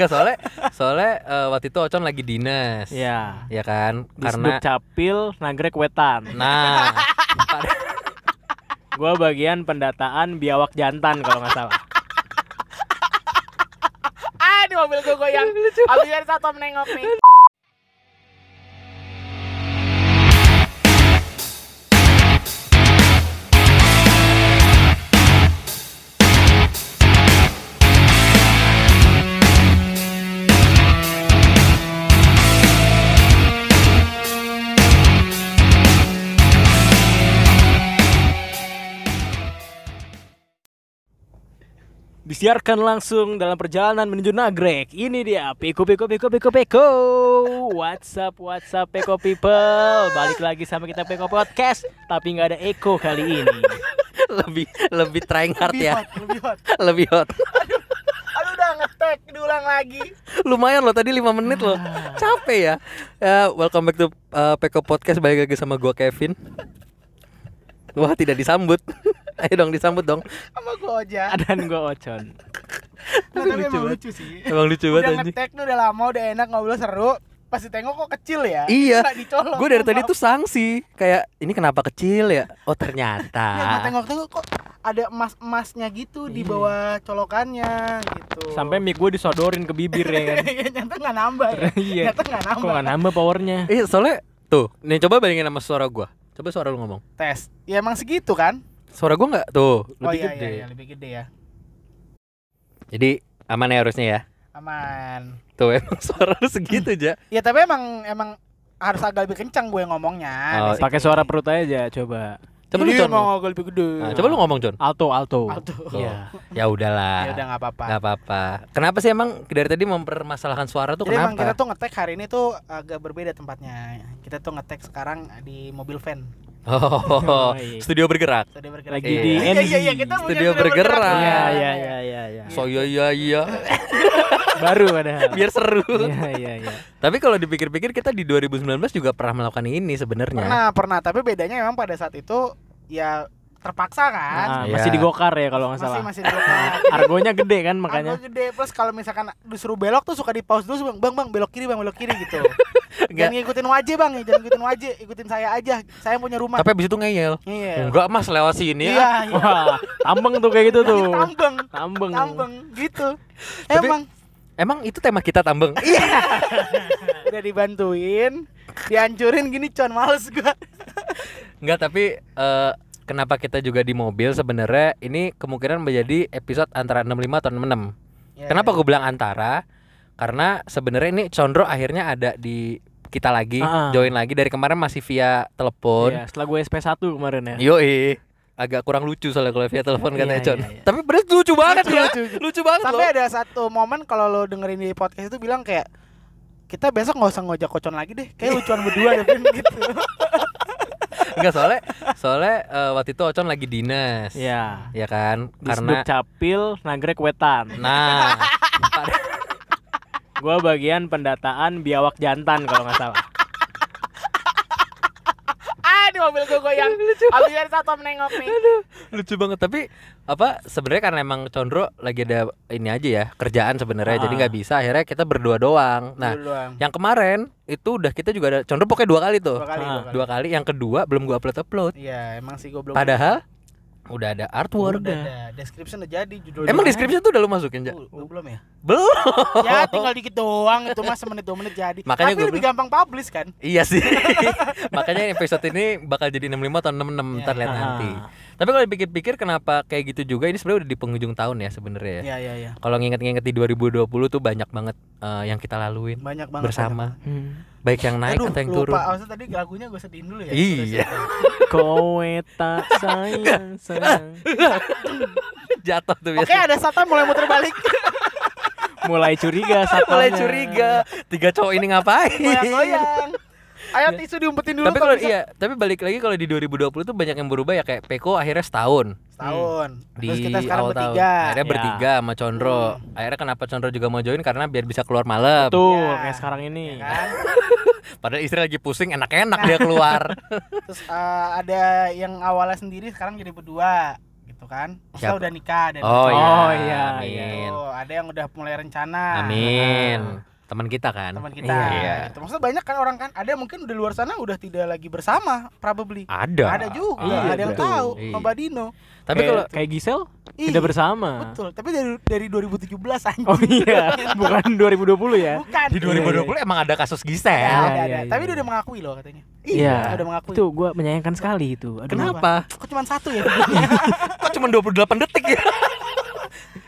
Enggak soalnya soalnya eh, waktu itu Ocon lagi dinas. Ya. Ya kan? Di Karena Capil Nagrek Wetan. nah pada- Gua bagian pendataan biawak jantan kalau nggak salah. Ah, di mobil gue goyang. Abis dari satu menengok nih. Disiarkan langsung dalam perjalanan menuju Nagrek. Ini dia Peko Peko Peko Peko Peko. WhatsApp WhatsApp Peko People. Balik lagi sama kita Peko Podcast, tapi nggak ada Eko kali ini. lebih lebih trying hard Lebih ya. hot, lebih hot. lebih hot. Aduh udah ngetek, diulang lagi. Lumayan loh tadi 5 menit loh. Capek ya. Ya, welcome back to uh, Peko Podcast balik lagi sama gua Kevin. Wah, tidak disambut. Ayo dong disambut dong. Sama gue aja. Dan gue Ocon. Nah, tapi lucu emang banget. lucu sih. Emang lucu Udah banget anjing. ngetek nih udah lama, udah enak ngobrol seru. Pas ditengok kok kecil ya. Iya. Gue dari tadi tuh sangsi kayak ini kenapa kecil ya? Oh Iya, ternyata. gue tengok-tengok kok ada emas-emasnya gitu di bawah colokannya gitu. Sampai mic gue disodorin ke bibir ya kan. Iya, nyata nggak nambah ya. Iya. Nyata nggak Kok nambah. nggak nambah powernya? Iya soalnya tuh, nih coba bandingin sama suara gua. Coba suara lu ngomong. Tes. Ya emang segitu kan? Suara gua nggak tuh, lebih oh iya, gede. iya, iya, lebih gede ya. Jadi aman ya harusnya ya. Aman. Tuh emang suara lu segitu aja. Ya tapi emang emang harus agak lebih kencang gue ngomongnya. Oh. Pakai suara perut aja coba. Coba lu Jadi Con. emang agak lebih gede. Nah, coba lu ngomong John. Alto alto. Alto. Iya. Ya udahlah. Ya udah nggak apa-apa. Nggak apa-apa. Kenapa sih emang dari tadi mempermasalahkan suara tuh Jadi emang kita kenapa? tuh ngetek hari ini tuh agak berbeda tempatnya. Kita tuh ngetek sekarang di mobil van. Oh, Oh, iya. studio bergerak. Studio bergerak. Lagi Iya. di Iya, iya, iya, NZ. kita punya Studio bergerak. Iya iya iya iya iya. So iya iya iya. Baru padahal. Biar seru. Iya iya iya. Tapi kalau dipikir-pikir kita di 2019 juga pernah melakukan ini sebenarnya. Pernah, pernah. Tapi bedanya memang pada saat itu ya terpaksa kan. Nah, Iya. masih digokar ya kalau nggak masih salah. masih di belakang. Argonya gede kan makanya. Argo gede plus kalau misalkan disuruh belok tuh suka di pause dulu bang bang bang belok kiri bang belok kiri gitu jangan ngikutin wajib bang jangan ngikutin wajib ikutin saya aja saya punya rumah Tapi abis itu ngeyel. iya Enggak mas lewat sini iya ya. iya Wah, tambeng tuh kayak gitu tuh. tambeng Tambeng. tambeng gitu Tapi- emang Emang itu tema kita tambeng. Iya. udah dibantuin dihancurin gini con males gua Enggak tapi eh, kenapa kita juga di mobil sebenarnya ini kemungkinan menjadi episode antara 65 atau 66. Ya, Kenapa gue bilang antara? Karena sebenarnya ini Condro akhirnya ada di kita lagi, Ah. join lagi dari kemarin masih via telepon. Iya, setelah gue SP1 kemarin ya. Yoi. Agak kurang lucu soalnya kalau via telepon Iya, katanya iya, Con. iya. Tapi bener lucu banget Lucu, ya. lucu, Lucu, lucu. banget sampai loh. ada satu momen kalau lo dengerin di podcast itu bilang kayak kita besok nggak usah ngojak kocon lagi deh kayak lucuan berdua Vin," gitu Enggak soalnya soalnya eh, waktu itu Ocon lagi dinas. Iya. Ya kan? Di Karena Capil Nagrek Wetan. nah Gua bagian pendataan biawak jantan kalau nggak salah. ah di mobil gue goyang abis dari satu menengok nih lucu banget tapi apa sebenarnya karena emang Condro lagi ada ini aja ya kerjaan sebenarnya jadi Ah. nggak bisa akhirnya kita berdua doang nah doang. yang kemarin itu udah kita juga ada Condro pokoknya dua kali tuh dua kali, Ah, dua kali. dua kali yang kedua belum gua upload upload Iya, emang sih gue belum. padahal udah ada artwork udah ada description udah jadi judul. emang description tuh udah lu masukin ja? belum ya? belum ya tinggal dikit doang itu mah semenit dua menit jadi. Makanya Tapi gua lebih gampang publish kan? iya sih makanya episode ini bakal jadi 65 atau 66 ntar lihat Ah. nanti tapi kalau dipikir-pikir kenapa kayak gitu juga ini sebenarnya udah di penghujung tahun ya sebenarnya ya Iya iya iya. kalau nginget-nginget di 2020 tuh banyak banget eh, yang kita laluin Banyak banget. bersama Hmm. baik yang naik Aduh, atau yang lupa. turun Maksudnya tadi lagunya gue sedihin dulu ya. Iya. Kowe tak sayang sayang. jatuh tuh Oke, biasa ada Satan mulai muter balik. Mulai curiga mulai curiga tiga cowok ini ngapain Goyang-goyang. Ayo tisu diumpetin dulu tapi kalau iya tapi balik lagi kalau di 2020 tuh banyak yang berubah ya kayak Peko akhirnya setahun Setahun. di Terus kita sekarang awal tahun bertiga. akhirnya Ya. bertiga sama Condro akhirnya kenapa Condro juga mau join karena biar bisa keluar malam Tuh, Ya. kayak sekarang ini. Ya kan? padahal istri lagi pusing enak-enak dia keluar Terus eh, ada yang awalnya sendiri sekarang jadi berdua gitu. gitu kan. Kita udah nikah dan Oh, iya. iya. Oh, iya, Amin. ada yang udah mulai rencana. Amin. Teman kita kan? Teman kita. Iya. Gitu. Maksudnya banyak kan orang kan, ada mungkin udah luar sana udah tidak lagi bersama, probably. Ada. Ada juga, Iya, ada yang betul. tahu, Iya. Mbak Dino. Tapi kalau kayak Gisel Iya, tidak bersama. Betul, tapi dari dari 2017 anjing. Oh iya, bukan 2020 ya. Bukan. di 2020 emang ada kasus Gisel. Ada, ada, Iya, ada. iya, Tapi iya. dia udah mengakui loh katanya. Iya. udah mengakui. Itu gua menyayangkan sekali itu. Aduh. Kenapa? Kok cuma satu ya? Kok cuma 28 detik ya?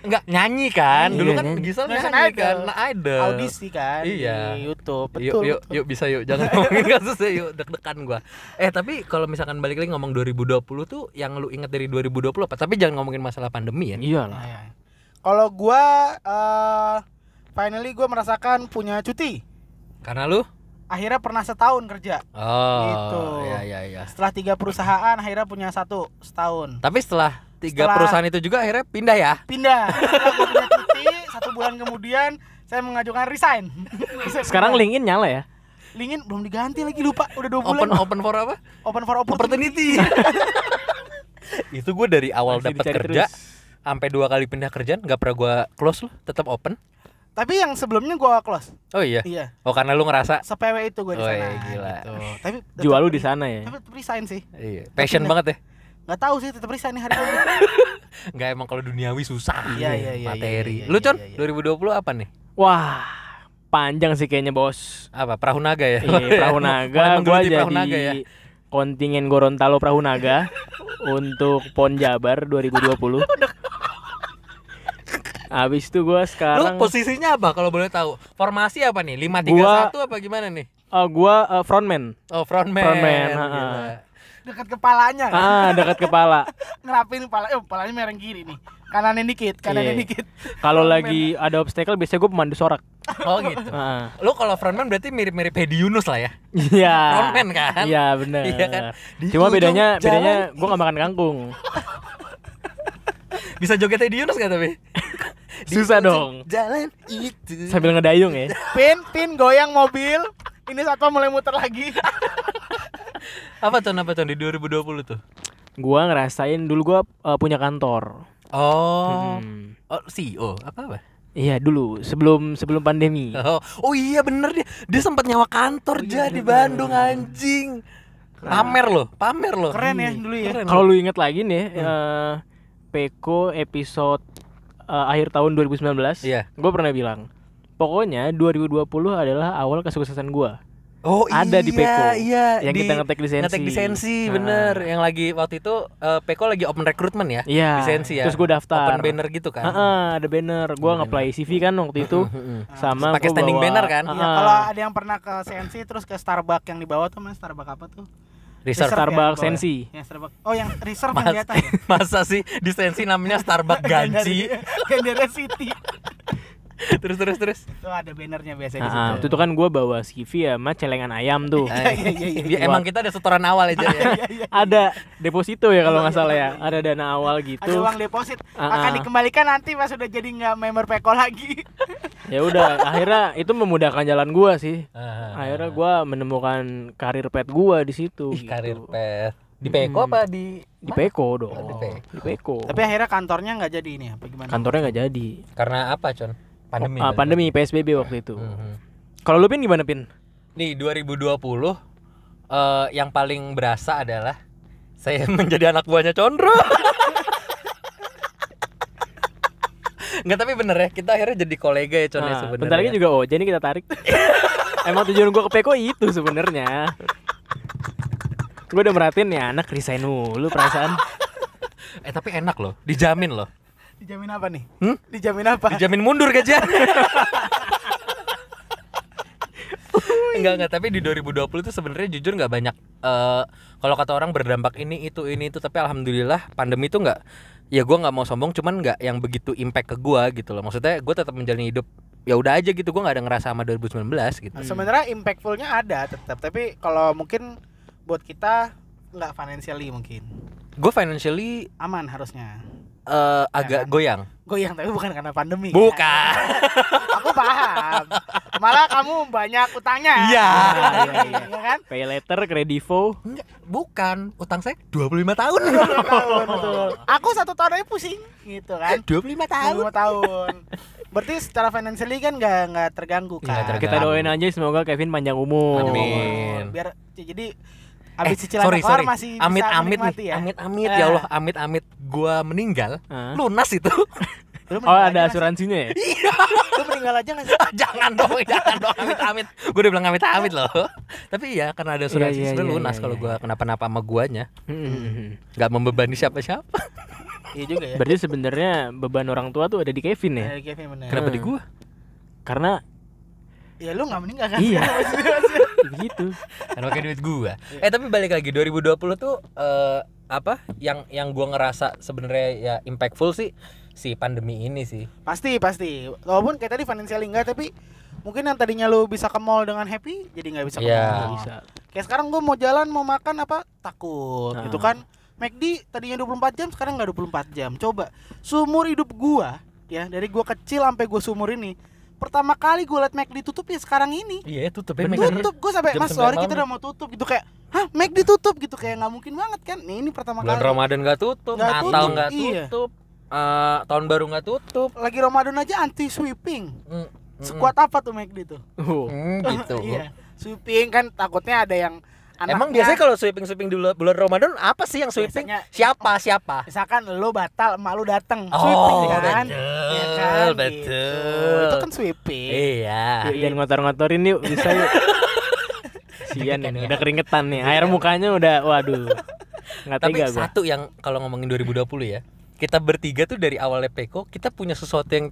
Enggak nyanyi kan? Iya, Dulu kan. Gisel Nyanyi nyanyi idol. kan, nah idol. Audisi kan Iya. di YouTube. Betul. yuk, betul. yuk bisa yuk. Jangan ngomongin kasusnya yuk, deg-degan gua. Eh, tapi kalau misalkan balik lagi ngomong 2020 tuh yang lu ingat dari 2020 apa? Tapi jangan ngomongin masalah pandemi ya. Iyalah. Nah, ya. Kalau gua eh finally gua merasakan punya cuti. Karena lu Akhirnya pernah setahun kerja. Oh, Gitu. iya iya iya. Setelah tiga perusahaan akhirnya punya satu setahun. Tapi setelah tiga Setelah- perusahaan itu juga akhirnya pindah ya. Pindah. Gua punya cuti satu bulan kemudian saya mengajukan resign. Sekarang pindah. LinkedIn nyala ya? LinkedIn belum diganti lagi lupa udah dua bulan. Open open for apa? Open for opportunity. Opportunity. itu gue dari awal dapat kerja sampai dua kali pindah kerjaan nggak pernah gua close loh, tetap open. Tapi yang sebelumnya gua close. Oh iya. Iya. Oh karena lu ngerasa Sepewe itu gua di Woi, sana. gila. Gitu. Tapi Jual lu di sana ya. Tapi resign sih. iya, passion pindah. banget ya. Nggak tahu sih tetap resign nih hari ini. Nggak emang kalau duniawi susah. Iya, iya, iya, Materi. iya, iya, Lu Con, iya, iya. 2020 apa nih? Wah, panjang sih kayaknya bos. Apa? Perahu naga ya? Iya, Perahu Naga, gua menggeluti jadi Perahu Naga ya. kontingen Gorontalo Perahu Naga untuk Pon Jabar 2020. Habis itu gua Lu sekarang posisinya apa kalau boleh tahu? Formasi apa nih? 531 Gua- apa gimana nih? eh, gua eh, frontman. Oh, frontman. Frontman, Gila. Dekat kepalanya kan. Ah, dekat kepala. Ngerapin kepala. Eh, kepalanya mereng kiri nih. Kanannya dikit, kanannya Iya. dikit. Kalau lagi ada obstacle biasanya gua pemandu sorak. Oh gitu. Ah. Lu kalau frontman berarti mirip-mirip Hedi Yunus lah ya. Iya. Frontman kan? Iya, benar. Iya kan? Di Cuma bedanya jalan bedanya gua gak makan kangkung. Bisa joget Hedi Yunus gak tapi? Di Susah dong. Jalan itu. Sambil ngedayung ya. Pin, pin goyang mobil. Ini satu mulai muter lagi. Apa tuh apa tuh di 2020 tuh? Gua ngerasain dulu gua eh, punya kantor. Oh. Hmm. Oh, CEO apa apa? Iya dulu sebelum sebelum pandemi. Oh, oh iya bener dia. Dia sempat nyawa kantor ja di Bandung anjing. Pamer loh, pamer loh. Keren ya dulu ya. Kalau lu inget lagi nih, eh, Peko episode eh, akhir tahun 2019, Iya. gue pernah bilang, pokoknya 2020 adalah awal kesuksesan gua. Oh ada di iya, Peko. Iya, Yang di- kita ngetek lisensi. Ngetek lisensi, Nah. bener. Yang lagi waktu itu eh, Peko lagi open recruitment ya. Iya. Lisensi ya. Terus gue daftar. Open banner gitu kan. Heeh, ada banner. Gua Banner. nge-play CV kan waktu itu. Sama Pakai standing bawa- banner kan? Iya, kalau ada yang pernah ke CNC terus ke Starbucks yang di bawah tuh mas Starbucks apa tuh? Reserve. Reserve Starbucks ya, di Sensi. ya? Ya, Starbucks. Oh, yang reserve Mas- yang di atas ya? Masa sih lisensi namanya Starbucks Ganji? Gandara City. terus terus terus. Tuh ada bannernya biasa di Nah, situ. itu tuh kan gua bawa CV sama celengan ayam tuh. Iya, iya, iya, emang kita ada setoran awal aja ya. ada deposito ya kalau nggak salah ya. Ada dana awal Ada gitu. uang deposit Ah, akan ah. dikembalikan nanti pas sudah jadi nggak member Peko lagi. Ya udah, akhirnya itu memudahkan jalan gua sih. Ah. Akhirnya gua menemukan karir pet gua di situ. Gitu. karir pet. Di Peko apa di Di Peko dong. Oh, di Peko. Di Peko. Tapi akhirnya kantornya nggak jadi ini apa gimana? Kantornya nggak jadi. Karena apa, Con? Pandemi. Ah, kali. pandemi PSBB waktu itu. Mhm. Kalau lu pin gimana pin? Nih 2020 eh yang paling berasa adalah saya menjadi anak buahnya Condro. Enggak tapi bener ya, kita akhirnya jadi kolega ya Con ya Nah, sebenarnya. bentar lagi juga oh, jadi kita tarik. Emang tujuan gua ke Peko itu sebenarnya. Gue udah merhatiin ya anak resign mulu perasaan. Eh tapi enak loh, dijamin loh. Dijamin apa nih? Hmm? Dijamin apa? Dijamin mundur gajian. enggak enggak tapi di 2020 itu sebenarnya jujur nggak banyak eh kalau kata orang berdampak ini itu ini itu tapi alhamdulillah pandemi itu nggak ya gua nggak mau sombong cuman nggak yang begitu impact ke gua gitu loh maksudnya gue tetap menjalani hidup ya udah aja gitu gua nggak ada ngerasa sama 2019 gitu Sebenarnya impactfulnya ada tetap, tapi kalau mungkin buat kita nggak financially mungkin gue financially aman harusnya. Eh, agak kan? goyang Goyang tapi bukan karena pandemi. bukan Aku paham. Masalah kamu banyak utangnya. Iya. Iya kan? Pay letter, kredivo. Enggak, bukan. Utang saya 25 tahun. Dua tahun betul. Aku satu tahun aja pusing gitu kan. 25 tahun. Lima tahun. Berarti secara financially kan nggak nggak terganggu kan. terganggu. Kita doain aja semoga Kevin panjang umur. Amin. Biar jadi habis Eh, cicilan sorry, kelar sorry. masih bisa amit amit menikmati nih. ya. Amit amit Eh. ya Allah, amit amit gua meninggal. Hah? Lunas itu. Lu Oh ada asuransinya ya? sih? Lu meninggal aja nggak sih? jangan dong, jangan dong amit amit. Gua udah bilang amit amit loh. Tapi ya karena ada asuransi Iya, iya, sebenarnya iya, lunas iya, kalau iya. gua kenapa-napa sama guanya. Hmm. nggak membebani siapa-siapa. Iya juga ya. Berarti sebenarnya beban orang tua tuh ada di Kevin ya? Ya, Kevin bener. Kenapa Hmm. di gua? Karena Ya lu nggak meninggal kan? Iya. Begitu. Karena pakai duit gua. Eh tapi balik lagi 2020 tuh eh, apa yang yang gua ngerasa sebenarnya ya impactful sih si pandemi ini sih. Pasti pasti. Walaupun kayak tadi financially enggak tapi mungkin yang tadinya lu bisa ke mall dengan happy jadi nggak bisa ke Iya. mall. Bisa. Kayak sekarang gua mau jalan mau makan apa takut Nah. gitu kan. McD tadinya 24 jam sekarang nggak 24 jam. Coba seumur hidup gua ya dari gua kecil sampai gua seumur ini pertama kali gua liat McD tutup ya sekarang ini. Iya, tutup ya. Tutup gua sampai Mas 9 sorry kita nih." udah mau tutup gitu kayak hah McD tutup gitu kayak nggak mungkin banget kan. Nih ini pertama Bulan kali. Ramadan nggak tutup, Nggak Natal tutup, nggak iya. tutup, eh, tahun baru nggak tutup. Lagi Ramadan aja anti sweeping. Mm, mm, Sekuat apa tuh McD tuh? Oh. mm, gitu. Iya. Sweeping kan takutnya ada yang Emang anaknya- biasanya kalau sweeping sweeping di bulan- Ramadan apa sih yang sweeping? Biasanya- Siapa siapa? misalkan lo batal emak lu dateng Oh, sweeping kan betul, Iya kan betul. gitu. itu kan sweeping Iya. Yuk, jangan ngotor-ngotorin yuk, bisa yuk. Sian ini udah keringetan nih. Air mukanya udah waduh. Nggak Tapi tega gua. satu yang kalau ngomongin 2020 ya, kita bertiga tuh dari awalnya Peko, kita punya sesuatu yang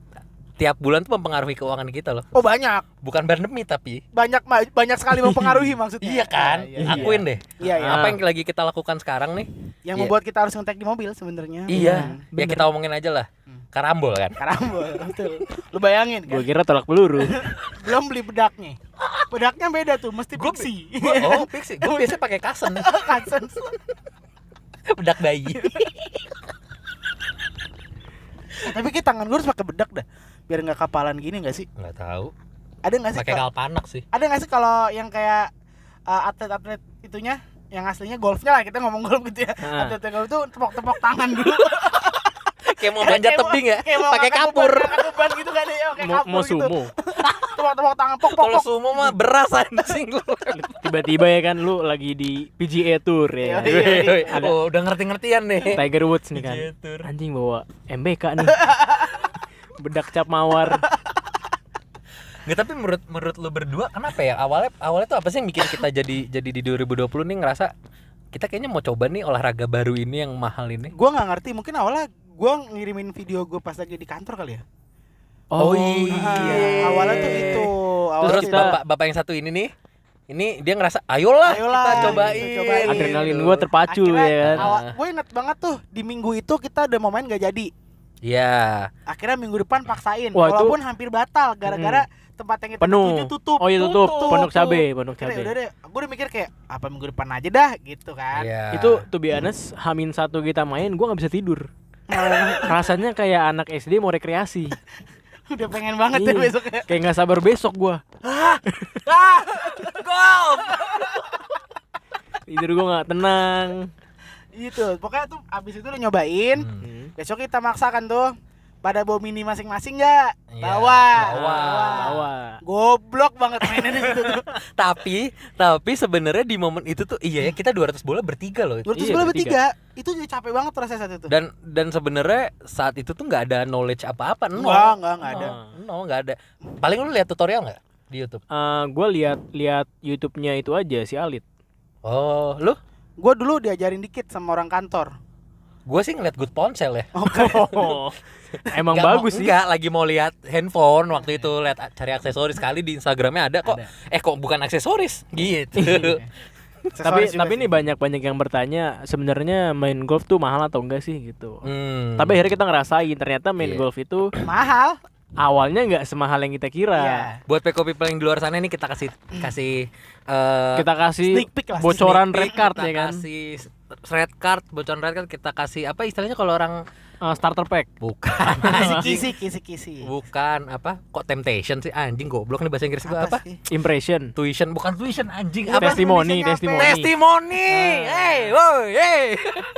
tiap bulan tuh mempengaruhi keuangan kita loh. oh banyak Bukan pandemi tapi. banyak banyak sekali mempengaruhi maksudnya Iya kan? iya, iya. Akuin deh. iya, iya. Apa yang lagi kita lakukan sekarang nih? yang Iya. membuat kita harus ngetek di mobil sebenarnya Iya. Hmm. Ya kita omongin aja lah. Karambol kan. karambol betul lu bayangin Gua kan kira tolak peluru. belum beli bedaknya bedaknya beda tuh mesti Gua- pixie Gua- oh, pixie. Gue biasa pakai kasen. Kasen. Bedak bayi. Tapi kayak tangan gue harus pakai bedak dah biar nggak kapalan gini nggak sih Enggak tahu. ada nggak sih Pakai kalpanak sih. ada nggak sih kalau yang kayak uh, atlet-atlet itunya yang aslinya golfnya lah kita ngomong golf gitu ya Ah. atlet golf itu tepok-tepok tangan dulu Kayak mau mau- tebing ya, pakai kapur. beban- gitu kan ya kayak Mau, kapur mau gitu sumo. tepok-tepok tangan pok pok Kalau sumo mah beras anjing lu. Tiba-tiba ya kan lu lagi di PGA Tour ya. Iya, iya, iya. Oh, udah ngerti-ngertian nih. Tiger Woods nih kan. PGA Tour. Anjing bawa MBK nih. Bedak cap mawar. Nggak, tapi menurut menurut lu berdua kenapa ya? Awalnya awalnya tuh apa sih yang bikin kita jadi jadi di 2020 nih ngerasa kita kayaknya mau coba nih olahraga baru ini yang mahal ini. gue nggak ngerti mungkin awalnya gue ngirimin video gue pas lagi di kantor kali ya Oh, Ah, iya. awalnya tuh itu awalnya Terus kita- bapak bapak yang satu ini nih, ini dia ngerasa ayolah, Ayolah, kita cobain. kita cobain. Adrenalin gua terpacu Akhirnya, ya kan. awal, gue inget banget tuh di minggu itu kita udah mau main gak jadi Iya. akhirnya minggu depan paksain Wah, itu- walaupun hampir batal gara-gara tempat yang kita Penuh. tuju tutup Oh iya tutup, penuh tuh. cabe, penuh cabe. udah deh gue udah mikir kayak apa minggu depan aja dah gitu kan Iya. Itu to be honest, Hamin satu kita main, gua nggak bisa tidur. Rasanya kayak anak SD mau rekreasi. udah pengen banget Iya. ya besoknya Kayak nggak sabar besok gua. Gol. Tidur gua nggak tenang. gitu pokoknya tuh abis itu udah nyobain Hmm. Besok kita maksakan tuh pada bawa mini masing-masing nggak Iya, bawa bawa. Bawa. goblok banget mainnya di situ tuh Tapi tapi sebenarnya di momen itu tuh iya ya kita 200 bola bertiga loh. 200 Iya, bola bertiga. bertiga itu jadi capek banget rasanya saat itu Dan dan sebenarnya saat itu tuh nggak ada knowledge apa-apa, no. Enggak, enggak, enggak ada. No, nggak ada. Paling lu lihat tutorial nggak di YouTube? Eh, gua lihat lihat YouTube-nya itu aja si Alit. Oh, lu? gue dulu diajarin dikit sama orang kantor Gue sih ngeliat good ponsel ya. Oh, emang Nggak bagus mau, sih. Enggak, lagi mau lihat handphone waktu itu lihat cari aksesoris kali di Instagramnya ada kok. Eh kok bukan aksesoris gitu. Tapi Aksesoris juga tapi sih. ini banyak banyak yang bertanya sebenarnya main golf tuh mahal atau enggak sih gitu. Hmm. Tapi akhirnya kita ngerasain ternyata main Iya. golf itu mahal awalnya nggak semahal yang kita kira. Iya. buat Peko people yang di luar sana ini kita kasih kasih eh, Kita kasih Sneak peek lah, bocoran sneak peek, record kita ya kan. Kasih red card, bocoran red card kita kasih apa istilahnya kalau orang Eh, starter pack. bukan Kisi kisi kisi. bukan apa kok temptation sih anjing goblok nih bahasa Inggris gua apa? sih? Impression. Tuition bukan tuition anjing apa? Testimoni, testimoni. Testimoni. Hey, woi, hey.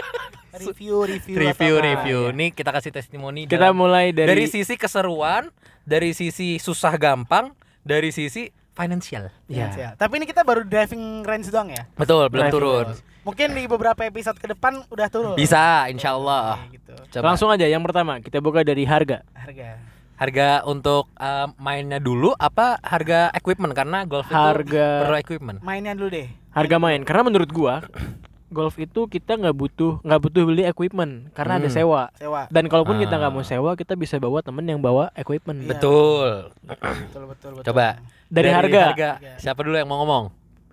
Review review Review apa? review. Nih kita kasih testimoni Kita dalam- mulai dari, dari, sisi keseruan, dari sisi susah gampang, dari sisi financial. ya. Ya. Tapi ini kita baru driving range doang ya. Betul, belum Driving turun. Mungkin di beberapa episode ke depan udah turun. Bisa, insya Allah. Oke, gitu. Coba. Langsung aja yang pertama kita buka dari harga. Harga. Harga untuk eh, mainnya dulu apa harga equipment karena golf itu Harga- perlu equipment. Mainnya dulu deh. Harga main karena menurut gua golf itu kita nggak butuh nggak butuh beli equipment karena ada Hmm. sewa. Sewa. Dan kalaupun kita nggak Ah. mau sewa, kita bisa bawa temen yang bawa equipment. Iya. Betul. Betul betul betul. Coba Dari, harga. Harga. Siapa dulu yang mau ngomong?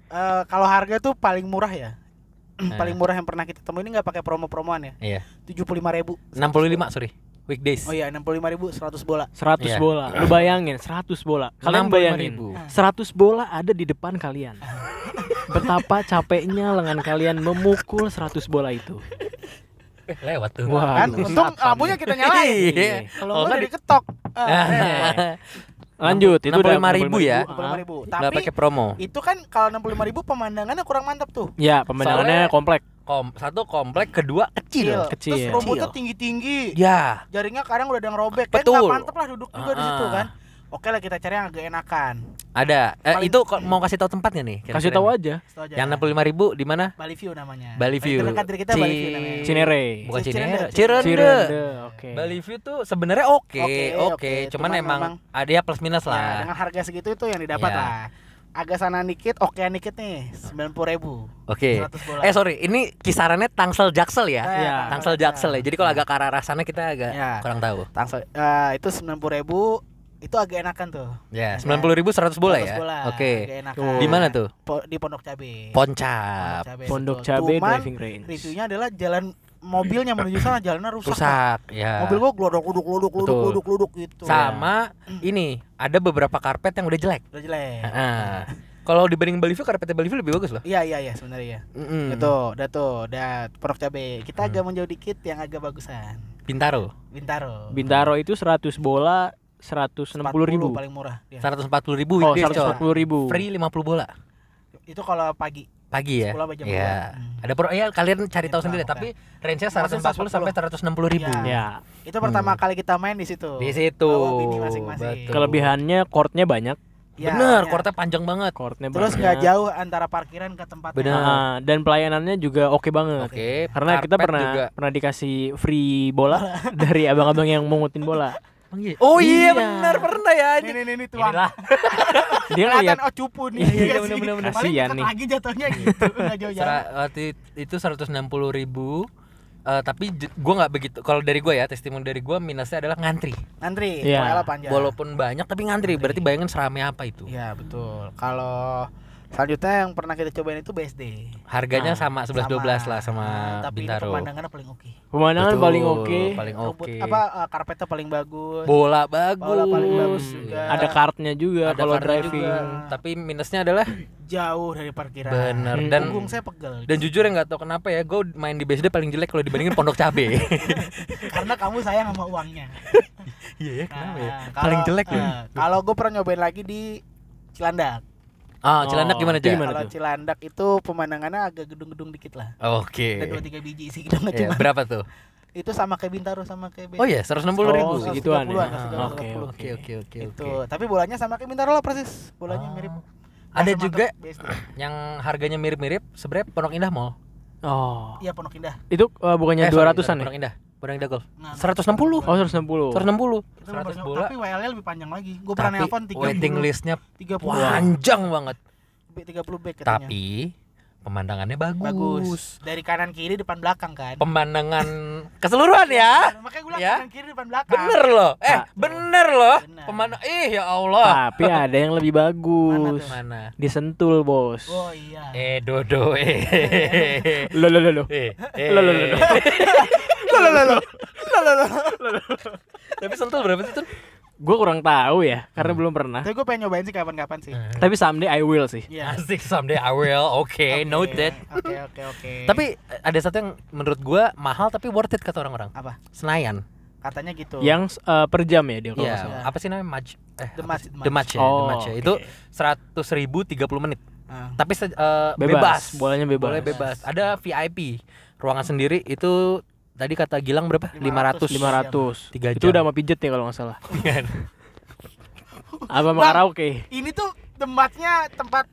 Eh, kalau harga tuh paling murah ya. Eh. paling murah yang pernah kita temuin ini nggak pakai promo-promoan ya. Iya. Tujuh puluh lima ribu. 65 sorry. Weekdays. Oh iya enam puluh lima ribu seratus bola. 100 Iya. bola. Lu bayangin 100 bola. Kalian 65.000. bayangin 100 bola ada di depan kalian. Betapa capeknya lengan kalian memukul 100 bola itu. Eh, lewat tuh. Wah, Kan untung lampunya kita nyalain. Iya. Kalau Kalau nggak nggak di- diketok. Ah, Lanjut, itu udah 65.000 ya? enam puluh lima ribu. Tapi pakai promo. itu kan kalau enam puluh lima ribu pemandangannya kurang mantap tuh. Ya, pemandangannya Soalnya- komplek. Kom satu komplek, kedua kecil. Kecil. Terus rumputnya tinggi-tinggi. Ya. Jaringnya kadang udah ada yang robek. Betul. nggak mantep lah duduk juga di situ Ah. kan. Oke lah kita cari yang agak enakan. Ada. Eh, Paling- itu kok mau kasih tahu tempatnya nih? kira-kira Kasih tahu aja. Aja. Yang 65.000 di mana? Bali View namanya. Bali View. Terdekat dari kita Bali View namanya. Cinere. Bukan Cinere. Cirende. Cirende. Cirende. Oke. Bali View tuh sebenarnya oke, Oke, oke, oke. Cuman, Cuman emang, memang- ada ya plus minus Ya, lah. dengan harga segitu itu yang didapat Iya. lah. Agak sana dikit, okean dikit nih, sembilan puluh ribu. Oke. 100 bola. Eh sorry, ini kisarannya Tangsel Jaksel ya? Eh, Iya. Tangsel Jaksel ya. Jadi kalau agak ke arah sana kita agak Ya. kurang tahu. Tangsel eh, itu sembilan puluh ribu, itu agak enakan tuh. Ya, sembilan puluh ribu seratus bola 100 ya. bola, Oke. enakan. Tuh. Di mana tuh? Po- di Pondok Cabe. Poncap. Pondok. Cabe Driving Range. Reviewnya adalah jalan mobilnya menuju sana jalannya rusak. Rusak. Ya. Mobil gua glodok glodok glodok glodok Betul. glodok glodok gitu. Sama ini ada beberapa karpet yang udah jelek. Udah jelek. Heeh. Kalau dibanding Bali View, karpetnya Bali View lebih bagus loh. Iya iya iya sebenarnya ya. Mm-mm. Itu, udah tuh, udah Pondok Cabe. Kita Hmm. agak menjauh dikit yang agak bagusan. Bintaro. Bintaro. Bintaro itu 100 bola 160 ribu. paling murah. dia. Seratus empat puluh ribu Oh, weekdays, Cok. 140 ribu. Free 50 bola Itu kalau pagi. pagi ya. 10 apa jam Iya. 2. Hmm. Ada pro ya kalian cari tahu Iya, sendiri tapi range-nya Maksudnya 140 sampai 160 ribu. Iya. Ya, Itu pertama kali kita main di situ. Di situ. Masing-masing. Kelebihannya courtnya banyak. Ya, Bener, ya. kortnya panjang banget. Courtnya Terus nggak jauh antara parkiran ke tempatnya. Bener. Nah, dan pelayanannya juga oke banget. Oke. Karena kita karpet pernah juga. pernah dikasih free bola dari abang-abang yang mengutin bola. Oh iya Iya. benar pernah ya Ini anjing. nih nih nih tuang. Inilah. Dia Kelihatan oh cupu nih. Iya, Iya bener, bener. Paling Kasihan nih. lagi jatuhnya gitu. Enggak jauh-jauh. Sera- waktu itu 160 ribu Eh, tapi gua nggak begitu kalau dari gua ya testimoni dari gua minusnya adalah ngantri Ngantri, Iya. yeah. panjang. walaupun banyak tapi ngantri berarti bayangin seramai apa itu Iya, betul. Kalau selanjutnya yang pernah kita cobain itu BSD. harganya Ah, sama 11 12 lah sama Nah, tapi Bintaro pemandangannya paling oke. pemandangan Betul, paling oke. paling Rumput- oke Apa eh, karpetnya paling bagus. bola bagus Bola paling bagus juga. Ada kartnya juga Ada kalau driving. juga. tapi minusnya adalah Jauh dari parkiran. bener Hmm. dan Punggung saya pegel. dan jujur ya nggak tahu kenapa ya gue main di BSD paling jelek kalau dibandingin Pondok Cabe Karena kamu sayang sama uangnya. iya ya Nah, kalau- paling jelek ya eh, Kalau gue pernah nyobain lagi di Cilandak. Ah Cilandak Oh, gimana gimana? Kalau tuh? Cilandak itu pemandangannya agak gedung-gedung dikit lah. oke Ada dua tiga biji sih nggak Iya, cuma. berapa tuh Itu sama kayak Bintaro sama kayak BSD. oh iya 160 ribu Oh, segituan ya. 130-an, Ah, 130. Oke, oke oke. oke oke itu tapi bolanya sama kayak Bintaro lah persis bolanya Oh. mirip ada Sama juga yang harganya mirip-mirip sebenarnya Pondok Indah Mall Oh. iya Pondok Indah Itu eh, bukannya Eh, sorry, 200-an ya? Pondok Indah Indah Golf Nah, 160 Oh, 160. 160 itu 100 lebih- bola. Tapi WL lebih panjang lagi. Gue pernah tapi nelfon 30 waiting listnya 30 panjang banget. 30 back katanya. Tapi pemandangannya bagus, bagus dari kanan kiri depan belakang kan pemandangan keseluruhan ya makanya gue bilang Ya. kanan kiri depan belakang bener loh eh Ah. bener loh Bener. pemandang ih ya Allah Tapi ada yang lebih bagus. mana Disentul, Bos. oh iya eh dodo eh Lo lo lo lo. eh eh. Loh, loh, loh, loh. tapi sentul berapa sih tuh Gue kurang tahu ya, karena Hmm. belum pernah. Tapi gue pengen nyobain sih kapan-kapan sih. Tapi someday I will sih. Iya. Asik someday I will. Oke, note that. Oke oke oke. Tapi eh, ada satu yang menurut gua mahal tapi worth it kata orang-orang. apa? Senayan. Katanya gitu. Yang eh, per jam ya dia kalau Iya. nggak salah. Apa sih namanya? Match. Eh, The Match? The The match ya, The Oh, match ya. Itu seratus ribu 30 menit. Ah. Tapi eh, Bebas, bebas. bolanya bebas. Boleh bebas. Ada VIP. Ruangan sendiri itu tadi kata Gilang berapa? 500. 500. Tiga Itu jam. udah sama pijet ya kalau nggak salah. Apa sama Bang, karaoke? Ini tuh tempatnya tempat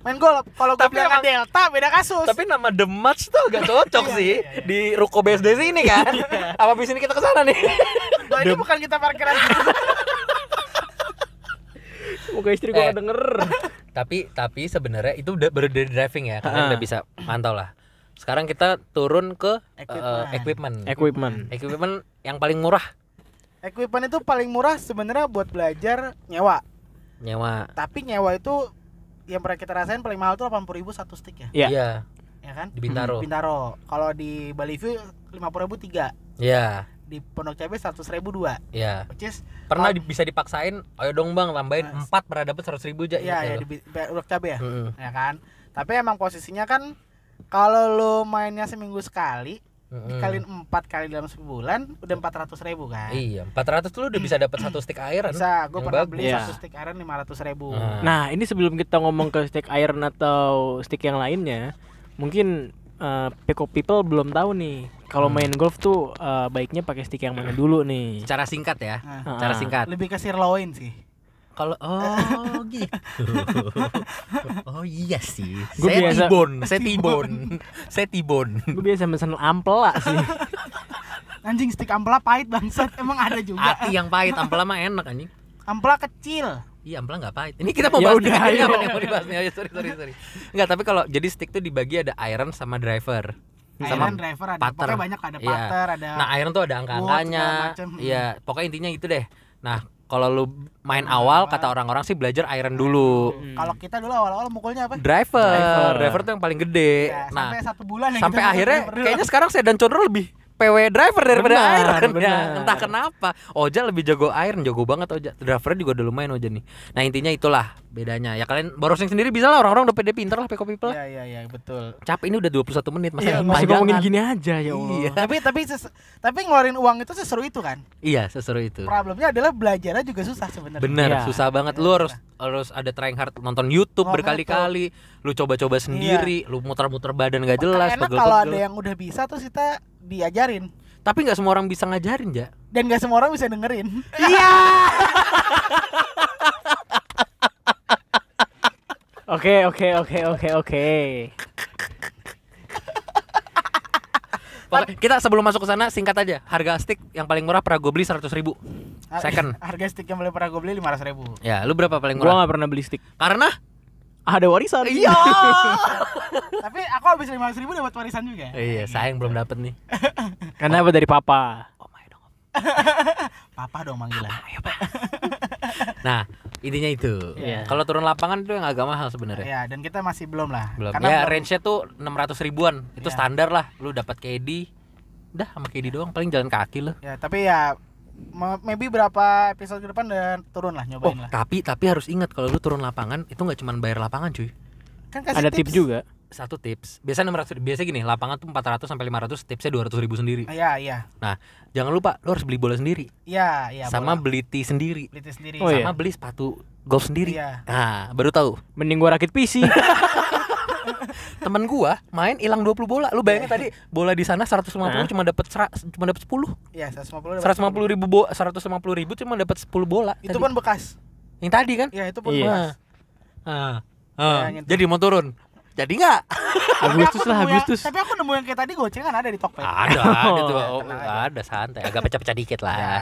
main gol. Kalau gue Tapi bilang emang- Delta beda kasus. Tapi nama The Match tuh agak cocok Iya, sih iya, iya. di Ruko BSD sini kan. Apa bis ini kita ke sana nih? Loh, ini bukan kita parkiran. Semoga istri gue Eh. denger. tapi tapi sebenarnya itu udah baru dari driving ya, kalian Ah. udah bisa mantau lah. Sekarang kita turun ke Equipment. equipment. Equipment. Equipment yang paling murah Equipment itu paling murah sebenarnya buat belajar nyewa. nyewa. Tapi nyewa itu yang pernah kita rasain paling mahal tuh 80.000 satu stick ya. Iya. Iya, Ya kan? di Bintaro. Bintaro. Kalau di Bali View 50.000 tiga. Iya, Di Pondok Cabe 100.000 dua. iya. Which is Pernah di- bisa dipaksain, ayo dong Bang, tambahin Nah, 4 pernah dapat 100 ribu aja. ya ya di Pondok Cabe ya. Mm-mm. Ya kan? Tapi emang posisinya kan kalau lo mainnya seminggu sekali dikaliin empat kali dalam sebulan udah 400 ribu kan Iya, 400 tuh lu udah bisa dapat satu stick air kan? bisa gue pernah bagus. beli Iya. satu stick iron 500 ribu Nah. Nah, ini sebelum kita ngomong ke stick iron atau stick yang lainnya, mungkin eh, Peko People belum tahu nih. Kalau Hmm. main golf tuh eh, baiknya pakai stick yang mana dulu nih. Secara singkat ya. Nah, Cara singkat. lebih ke sirloin sih Kalau oh gitu. oh iya sih. Gua saya biasa- tibon, saya tibon. saya tibon. Gue biasa mesen ampela sih. anjing stick ampela pahit bangsat emang ada juga Hati yang pahit, ampela mah enak anjing. ampela kecil Iya, ampela nggak pahit. Ini kita mau Ya bahas udah, nih, ini apa nih yang mau dibahas nih? Ayo, sorry, sorry, sorry. Enggak, tapi kalau jadi stick tuh dibagi ada iron sama driver. Sama iron driver ada putter. pokoknya banyak ada Iya. putter ada Nah, iron tuh ada angka-angkanya. Iya, pokoknya intinya itu deh. Nah, kalau lu main awal kata orang-orang sih belajar iron dulu. Hmm. kalau kita dulu awal-awal mukulnya apa Driver. Driver. driver, tuh yang paling gede. Ya, nah, sampai satu bulan ya sampai akhirnya kayaknya sekarang saya dan Condro lebih PW driver daripada Benar, iron ya. benar. Entah kenapa. Oja lebih jago iron, jago banget Oja. Drivernya juga udah lumayan Oja nih. Nah, intinya itulah bedanya. Ya kalian borosing sendiri bisa lah orang-orang udah pede pinter lah Peko People. Iya iya iya betul. Capek ini udah 21 menit masa Iya, Masih ngomongin gini aja ya Allah. Iya. tapi tapi tapi ngeluarin uang itu seseru itu kan. Iya, seseru itu. Problemnya adalah belajarnya juga susah sebenarnya. Bener, Iya. susah banget. Lu harus harus ada trying hard nonton YouTube Oh, berkali-kali. Lu coba-coba sendiri, lu muter-muter badan gak jelas, enak kalau ada yang udah bisa terus kita diajarin Tapi nggak semua orang bisa ngajarin, Ja. dan gak semua orang bisa dengerin. Iya. Oke, oke, oke, oke, oke. Kita sebelum masuk ke sana singkat aja. Harga stick yang paling murah pernah gue beli 100 ribu. Second. Harga stick yang boleh pernah gue beli 500 ribu. Ya, lu berapa paling murah? nggak pernah beli stick. Karena Ada warisan. iya. Tapi aku habis 500 ribu dapat warisan juga. iya, sayang belum dapet nih. Karena apa dari papa? Oh my dong. Papa dong manggilan. Ayo, Pak. Nah, intinya itu. Iya. Kalau turun lapangan itu yang agak mahal sebenarnya. Ya, dan kita masih belum lah. Belum. Karena ya, belum- range-nya tuh 600 ribuan. Itu Iya. standar lah. Lu dapat KD. Udah sama KD doang, paling jalan kaki lu. Ya, tapi ya maybe berapa episode ke depan dan turun lah Oh, nyobain lah. tapi tapi harus ingat kalau lu turun lapangan itu nggak cuma bayar lapangan, cuy. Kan kasih Ada tips juga. Satu tips. Biasa 600 biasa gini, lapangan tuh 400 sampai 500, tipsnya 200 ribu sendiri. Iya, iya. Nah, jangan lupa lu harus beli bola sendiri, Iya, iya. sama bola. beli tee sendiri, beli tes sendiri. Oh, sama iya. beli sepatu golf sendiri. Iya. Nah, baru tahu. Mending gua rakit PC. Temen gua main hilang 20 bola. Lu bayangin tadi bola di sana 150 Hah? cuma dapat cuma dapat 10. Iya, 150 dapat 150 ribu bo 150 ribu cuma dapat 10 bola. Itu tadi. pun bekas. yang tadi kan? Iya, itu pun Iya. bekas. Ah. Ya, Ah. nyentuh. Jadi mau turun. Jadi nggak? Tapi Agustus aku lah, nemu yang- Agustus. Tapi aku nemu yang kayak tadi gocengan ada di Tokped. Ada, ada tuh. Ya, Oh, tenang aja. ada santai, agak pecah-pecah dikit lah. Ya.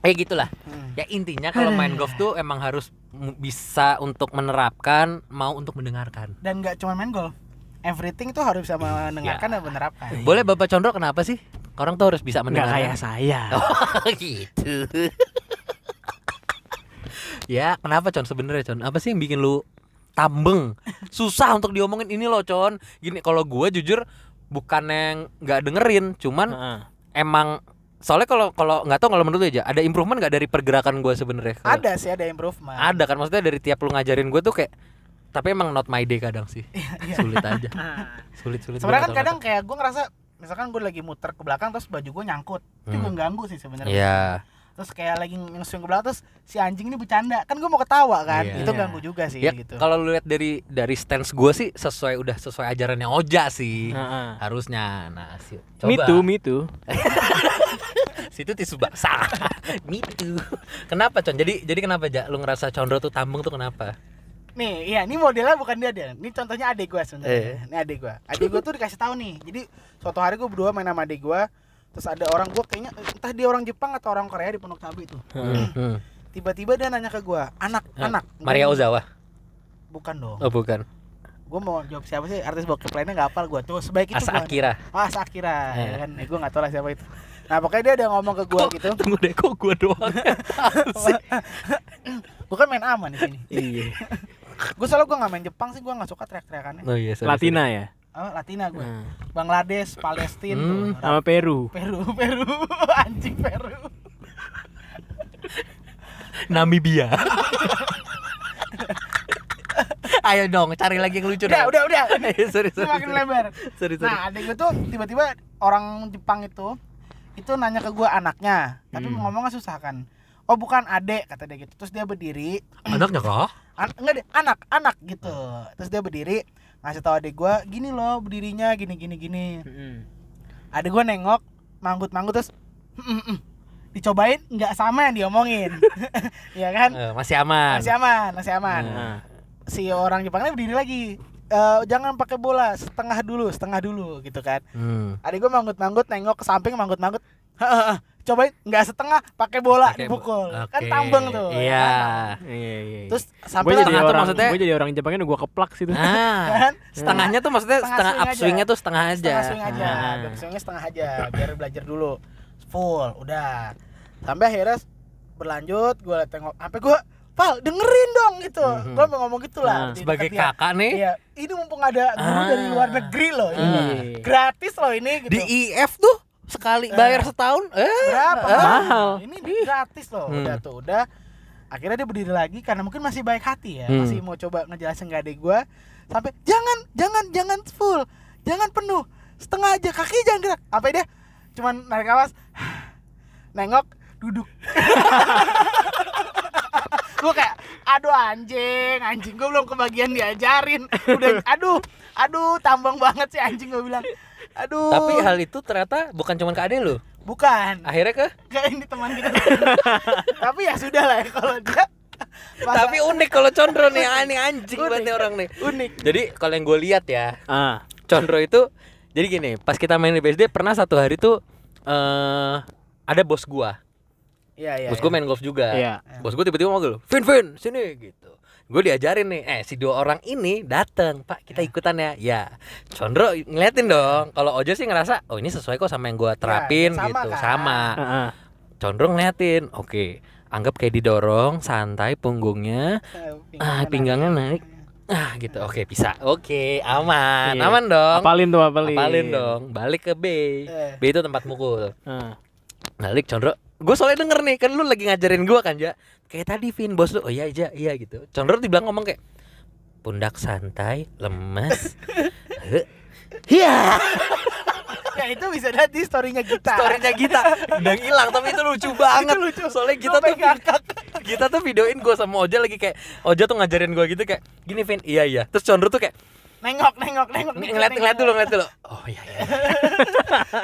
Eh gitulah. Hmm. Ya intinya kalau main golf tuh emang harus bisa untuk menerapkan, mau untuk mendengarkan. Dan nggak cuma main golf. Everything tuh harus bisa mendengarkan Ya. dan menerapkan. Boleh Bapak Condro kenapa sih? Orang tuh harus bisa Nggak mendengarkan. kayak saya. Oh gitu. ya kenapa Con sebenarnya Con? Apa sih yang bikin lu tambeng? Susah untuk diomongin ini loh Con. Gini kalau gue jujur bukan yang nggak dengerin, cuman Heeh. emang soalnya kalau kalau nggak tahu kalau menurut lu aja ada improvement nggak dari pergerakan gue sebenarnya Ada sih ada improvement. ada kan maksudnya dari tiap lu ngajarin gue tuh kayak tapi emang not my day kadang sih sulit aja sulit sulit Iya, Sebenarnya kan kadang kayak gue ngerasa misalkan gue lagi muter ke belakang terus baju gue nyangkut. Itu Hmm. mengganggu sih sebenarnya. Iya. Terus kayak lagi ngeswing ke belakang terus si anjing ini bercanda. Kan gue mau ketawa kan. Iya. Itu Iya. ganggu juga sih Ya gitu. kalau lu lihat dari dari stance gue sih sesuai udah sesuai ajarannya Oja sih Heeh. harusnya. Nah, si, Me coba. too, me too. Situ tisu basah. Too. Kenapa, Con? Jadi jadi kenapa, Ja? Lu ngerasa Condro tuh tambeng tuh kenapa? Nih, iya, ini modelnya bukan dia dia. Ini contohnya adik gue sebenarnya. Eh. Ini adik gue. Adik gue tuh dikasih tahu nih. Jadi suatu hari gue berdua main sama adik gue. Terus ada orang gue kayaknya entah dia orang Jepang atau orang Korea di Pondok Cabe itu. Heeh. Hmm. Tiba-tiba dia nanya ke gue, anak, anak. Maria Gua- Ozawa. Bukan dong. Oh, bukan. Gue mau jawab siapa sih artis bokep lainnya gak hafal gue tuh sebaik itu. Asa gua. Akira. Ah, Asa Akira. Eh. Ya kan, eh, gue gak tahu lah siapa itu. Nah pokoknya dia udah ngomong ke gue gitu. Tunggu deh, kok gua doang. Bukan main aman di sini. Iya. Gue soalnya gue gak main Jepang sih, gue gak suka teriak-teriakannya. oh iya, sorry, Latina ya. Oh, Latina gue. Nah, Bangladesh, Palestina Hmm. tuh. Sama Peru. Peru, Peru, anjing Peru. sorry. Namibia. Ayo dong, cari lagi yang lucu Udah, dong. udah, udah. sorry, Ini sorry. makin sorry. lebar. Sorry, sorry. Nah, adik gue tuh tiba-tiba orang Jepang itu itu nanya ke gue anaknya, tapi Hmm. ngomongnya susah kan. Oh bukan adek kata dia gitu. Terus dia berdiri, Anaknya kah? an enggak deh, anak, anak gitu. Terus dia berdiri ngasih tahu adik gue, gini loh berdirinya, gini gini gini. Adik gue nengok, manggut-manggut terus "Mm, mm, mm." dicobain nggak sama yang diomongin, ya kan? Eh, masih aman. Masih aman, masih aman. Nah, si orang Jepangnya berdiri lagi Eh, jangan pakai bola setengah dulu setengah dulu gitu kan Hmm. adik gue manggut-manggut nengok ke samping manggut-manggut cobain nggak setengah pakai bola bo- dipukul kan Oke. tambeng tuh ya Iya. kan? iya, iya. terus gue sampai jadi setengah tuh orang, maksudnya- gue jadi orang Jepangnya gue keplak situ. Nah, kan setengahnya tuh maksudnya Setengah setengah swing aja. upswingnya tuh setengah aja. setengah swing aja Ah. Back swingnya setengah aja biar belajar dulu full udah sampai akhirnya berlanjut gue tengok sampai gue Pal dengerin dong gitu. Mhm. gue mau ngomong gitu lah. Nah, Sebagai kakak nih. Iya, ini mumpung ada guru Ah. dari luar negeri loh ini. Iya. gratis loh ini gitu. Di IF tuh sekali bayar setahun eh. Berapa Ah. Mahal. ini gratis loh. Hmm. udah tuh udah. Akhirnya dia berdiri lagi karena mungkin masih baik hati ya. Hmm. masih mau coba ngejelasin ke adik gua. Sampai jangan jangan jangan full. Jangan penuh. Setengah aja kaki jangan gerak. Apa dia cuman narik awas nengok duduk gua kayak aduh anjing anjing gua belum kebagian diajarin. Udah aduh aduh tambang banget sih anjing gua bilang. Aduh. Tapi hal itu ternyata bukan cuma ke adek lu? Bukan. Akhirnya ke? Gak ini teman kita. Tapi ya sudah lah ya kalau dia. Masa- tapi unik kalau Condro nih. Ini anjing banget nih orang nih. Unik. jadi kalau yang gue lihat ya Ah, Condro itu jadi gini pas kita main di BSD pernah satu hari tuh eh ada bos gua Iya iya. bos gua main golf juga Iya. bos gua tiba-tiba ngomong Vin Vin sini gitu gue diajarin nih eh si dua orang ini dateng pak kita ikutan ya ya Condro ngeliatin dong kalau Ojo sih ngerasa oh ini sesuai kok sama yang gua terapin sama gitu kan. sama ah, ah. Condro ngeliatin oke anggap kayak didorong santai punggungnya ah pinggangnya naik ah gitu oke bisa oke aman Iya. aman dong Apalin tuh, apalin. apalin dong balik ke B Eh. B itu tempat mukul Ah. balik Condro gue soalnya denger nih kan lu lagi ngajarin gua kan ja kayak tadi Vin bos lu oh iya iya iya gitu Condro dibilang ngomong kayak pundak santai lemes Iya, Ya itu bisa lihat di storynya kita. storynya kita udah hilang tapi itu lucu banget. Itu lucu. Soalnya kita tuh ngakak. kita tuh videoin gue sama Oja lagi kayak Oja tuh ngajarin gue gitu kayak gini Vin, iya iya. Terus Condro tuh kayak Nengok nengok nengok. ng- dikit, ngeliat ngeliat nengok. dulu ngeliat dulu. Oh iya iya.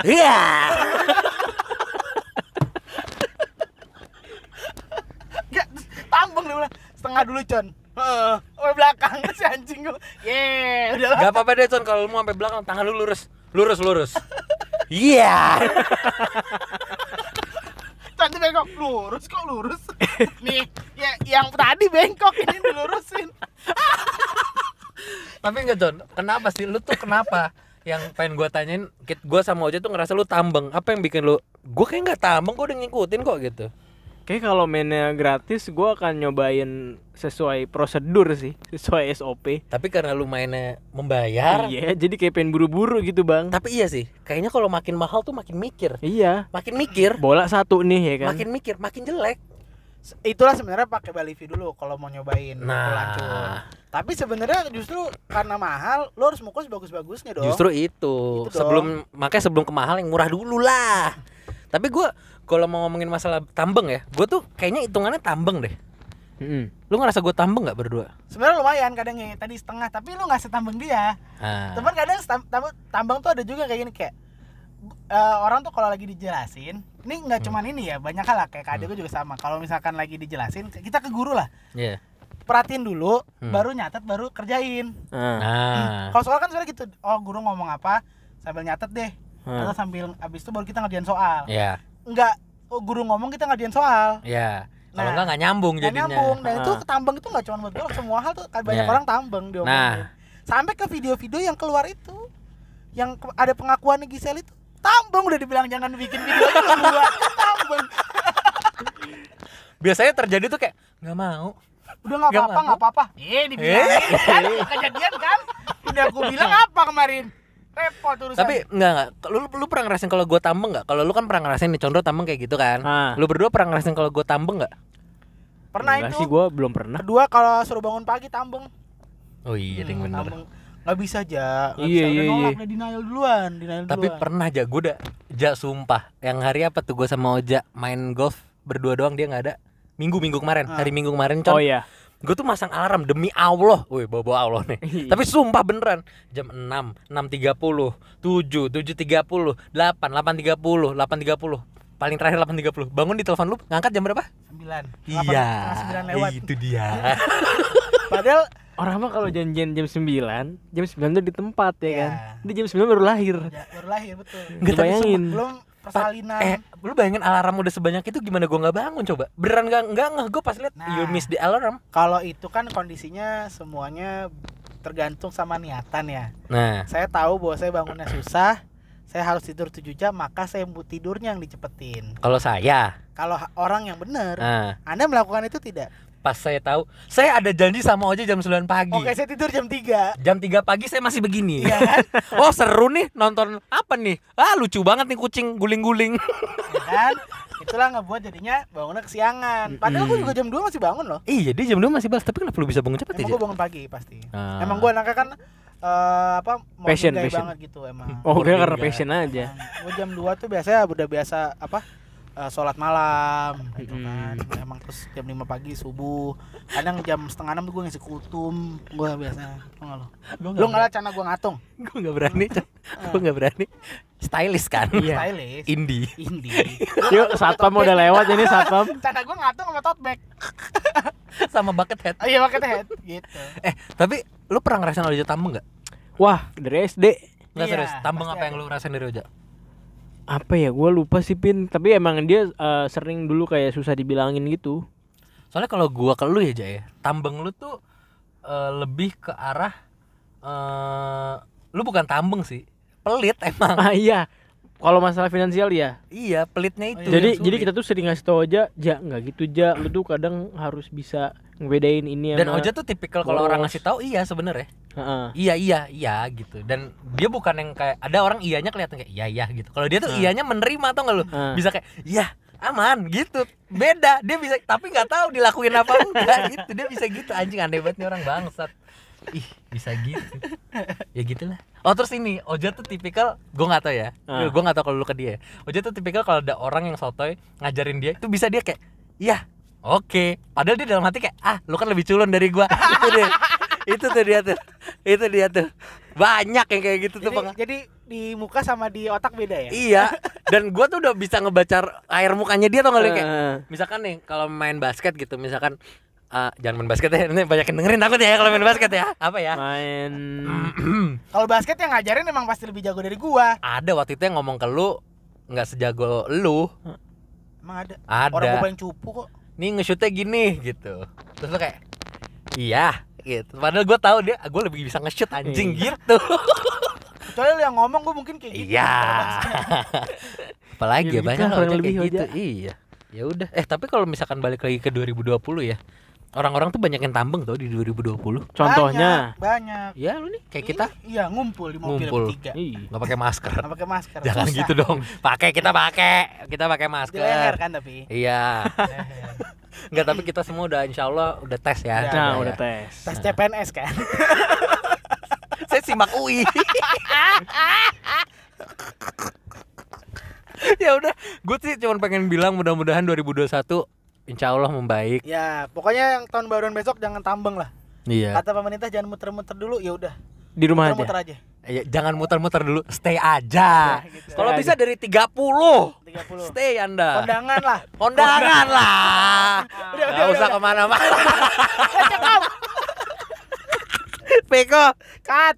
Iya. Nggak, dia bilang setengah dulu con. Heeh. Oh belakang si anjing gua. Ye, udah lah. Gak apa-apa deh Con kalau lu mau sampai belakang tangan lu lurus. Lurus lurus. Iya. Tadi bengkok lurus kok lurus. Nih, ya yang tadi bengkok ini dilurusin. Tapi enggak John, kenapa sih lu tuh kenapa? Yang pengen gua tanyain, gue sama Oja tuh ngerasa lu tambeng. Apa yang bikin lu? Gue kayak nggak tambeng, gue udah ngikutin kok gitu. Kayak kalau mainnya gratis, gua akan nyobain sesuai prosedur sih, sesuai SOP. Tapi karena lu mainnya membayar. Iya, jadi kayak pengen buru-buru gitu bang. Tapi iya sih, kayaknya kalau makin mahal tuh makin mikir. Iya. Makin mikir, Bola satu nih ya kan. makin mikir, makin jelek. Itulah sebenarnya pakai Balivi dulu kalau mau nyobain. Nah, Tapi sebenarnya justru karena mahal, lo harus mukul sebagus-bagusnya dong. justru itu. Itu dong. sebelum makanya sebelum ke mahal yang murah dulu lah. Tapi gua kalau mau ngomongin masalah tambeng ya, gua tuh kayaknya hitungannya tambeng deh. Mm-mm. Lu ngerasa gua tambeng nggak berdua? sebenarnya lumayan kadang ya tadi setengah, tapi lo nggak setambang dia. Nah, Teman kadang setam- tam- tambang tuh ada juga kayak gini kayak eh, orang tuh kalau lagi dijelasin, ini nggak Hmm. cuman ini ya, banyak hal lah kayak adik gue juga sama. Kalau misalkan lagi dijelasin, kita ke guru lah, iya. perhatiin dulu, Hmm. baru nyatet, baru kerjain. Nah. Nah, Kalau soal kan sebenarnya gitu, oh guru ngomong apa, sambil nyatet deh, Nah. atau sambil abis itu baru kita ngerjain soal. ya, Enggak, oh, guru ngomong kita ngerjain soal. ya. Kalau Nah, nggak nggak nyambung Nggak jadinya. nyambung dan itu Ah. tambang itu nggak cuma buat gue semua hal tuh banyak Iya. orang tambang diomongin Nah. sampai ke video-video yang keluar itu yang ada pengakuan Gisel itu tambang udah dibilang jangan bikin video itu buat tambang Biasanya terjadi tuh kayak nggak mau. udah nggak Nggak apa-apa nggak apa-apa eh dibilangin kan kejadian kan udah aku bilang apa kemarin repot urusan Tapi enggak enggak. Lu lu pernah ngerasain kalau gua tambeng enggak? Kalau lu kan pernah ngerasain nih condro tambeng kayak gitu kan. Ah. Lu berdua pernah ngerasain kalau gua tambeng enggak? pernah Enggak itu sih gua belum pernah. kedua kalau suruh bangun pagi tambang Oh iya, Hmm, bener. tambang nggak bisa aja nggak Iya, bisa. Udah iya, nolak, iya. denial duluan denial Tapi duluan. pernah aja gua udah ja sumpah. Yang hari apa tuh gua sama Oja main golf berdua doang dia nggak ada. Minggu minggu kemarin, Ah. hari minggu kemarin con. Oh iya. Gue tuh masang alarm demi Allah. Wih, bawa Allah nih. Iya. Tapi sumpah beneran jam 6, 6.30, 7, 7.30, 8, 8.30, 8.30. Paling terakhir 8.30. Bangun di telepon lu, ngangkat jam berapa? sembilan Iya. Delapan, sembilan lewat Itu dia. padahal Orang mah kalau janjian jam 9, jam 9 tuh di tempat ya Iya. kan. Dia jam 9 baru lahir. ya, baru lahir betul tapi Bayangin. belum persalinan eh, lu bayangin alarm udah sebanyak itu gimana gua nggak bangun coba? Beneran nggak nggak ngeh gue pas liat Nah. you miss the alarm. kalau itu kan kondisinya semuanya tergantung sama niatan ya Nah, saya tahu bahwa saya bangunnya susah saya harus tidur 7 jam maka saya tidurnya yang dicepetin kalau saya, kalau orang yang benar nah, anda melakukan itu tidak pas saya tahu, saya ada janji sama Oja jam 9 pagi. oke saya tidur jam 3 Jam 3 pagi saya masih begini. Iya kan? oh seru nih nonton apa nih? Ah lucu banget nih kucing guling-guling. ya kan itulah ngebuat jadinya bangunnya kesiangan padahal gue juga jam 2 masih bangun loh iya dia jam 2 masih balas tapi kenapa lu bisa bangun cepat emang ya? gue bangun pagi pasti Ah. emang gue anaknya kan eh, apa Passion, passion. banget gitu emang Oh, kira karena passion aja. gue jam 2 tuh biasanya udah biasa apa eh, sholat malam gitu kan emang terus jam 5 pagi subuh kadang jam setengah enam tuh gue ngisi kultum gue biasa Tau nggak lo lu ngeliat cana gue ngatung gue nggak berani, gue nggak berani. Stylish kan? Iya. stylish Indie. indie Yuk, satpam udah lewat ini satpam. cana gue ngatung sama tote bag sama bucket hat. oh, iya pakai head gitu Eh tapi lu pernah ngerasain Oja tambeng nggak? Wah, dari SD. Nggak Iya, serius. Tambeng pasti apa yang lu rasain dari Oja? Apa ya? Gua lupa sih Pin. Tapi emang dia eh, sering dulu kayak susah dibilangin gitu. Soalnya kalau gua ke lu ya Jaya, tambeng lu tuh eh, lebih ke arah eh lu bukan tambeng sih, pelit emang. Ah iya. Kalau masalah finansial ya. iya, pelitnya itu. jadi yang jadi sulit. kita tuh sering ngasih tau aja, ja nggak gitu ja. Lu tuh kadang harus bisa ngebedain ini dan sama- Oja tuh tipikal kalau orang ngasih tahu iya sebenarnya. Heeh. Iya iya iya gitu. Dan dia bukan yang kayak ada orang iyanya kelihatan kayak iya iya gitu. Kalau dia tuh Nah. iyanya menerima atau enggak lu? Nah. Bisa kayak iya aman gitu. Beda, dia bisa tapi nggak tahu dilakuin apa enggak gitu. Dia bisa gitu anjing aneh banget nih orang bangsat. Ih, bisa gitu. Ya gitulah. Oh terus ini, Oja tuh tipikal, gue nggak tahu ya. Ah. Gue nggak tahu kalau lu ke dia. Oja tuh tipikal kalau ada orang yang sotoy ngajarin dia, itu bisa dia kayak, iya, oke. Padahal dia dalam hati kayak, ah, lu kan lebih culun dari gua. itu dia, itu tuh dia tuh, itu dia tuh. Banyak yang kayak gitu tuh jadi, Bang. jadi di muka sama di otak beda ya Iya, dan gua tuh udah bisa ngebaca air mukanya dia tau gak lu kayak Heeh. misalkan nih kalau main basket gitu misalkan ah, jangan main basket ya ini banyak yang dengerin takut ya kalau main basket ya. Apa ya? Main. Kalau basket yang ngajarin emang pasti lebih jago dari gua. Ada waktu itu yang ngomong ke lu nggak sejago lu. Emang ada? Orang gua ada paling cupu kok. Nih nge-shootnya gini gitu. Terus lu kayak iya gitu. Padahal gue tahu dia gue lebih bisa nge-shoot anjing Iya. gitu. Kecuali lu yang ngomong gua mungkin kayak gitu. Iya. Apalagi Ya ya banyak gitu lebih kayak gitu. Ojek. iya. Ya udah. Eh tapi kalau misalkan balik lagi ke 2020 ya orang-orang tuh banyak yang tambeng tuh di 2020 Contohnya. Banyak, banyak. ya lu nih kayak kita Iya, ngumpul di mobil Ngumpul. bertiga. Iya. nggak pakai masker Nggak pakai masker. jangan Susah. gitu dong pakai kita pakai kita pakai Di leher masker kan tapi. iya Leher. nggak tapi kita semua udah insya Allah udah tes ya Udah, Nah, ya. udah tes. Tes CPNS kan. saya simak UI ya udah gue sih cuma pengen bilang mudah-mudahan 2021 insya Allah membaik ya, pokoknya yang tahun baruan besok jangan tambeng lah. iya Kata pemerintah jangan muter-muter dulu, ya udah. Di rumah aja. Muter-muter aja. Ya, jangan muter-muter dulu stay aja Nah, gitu. kalau bisa dari 30 30. stay anda Kondangan lah. kondangan lah Udah, nggak udah, usah ke mana-mana Peko, cut.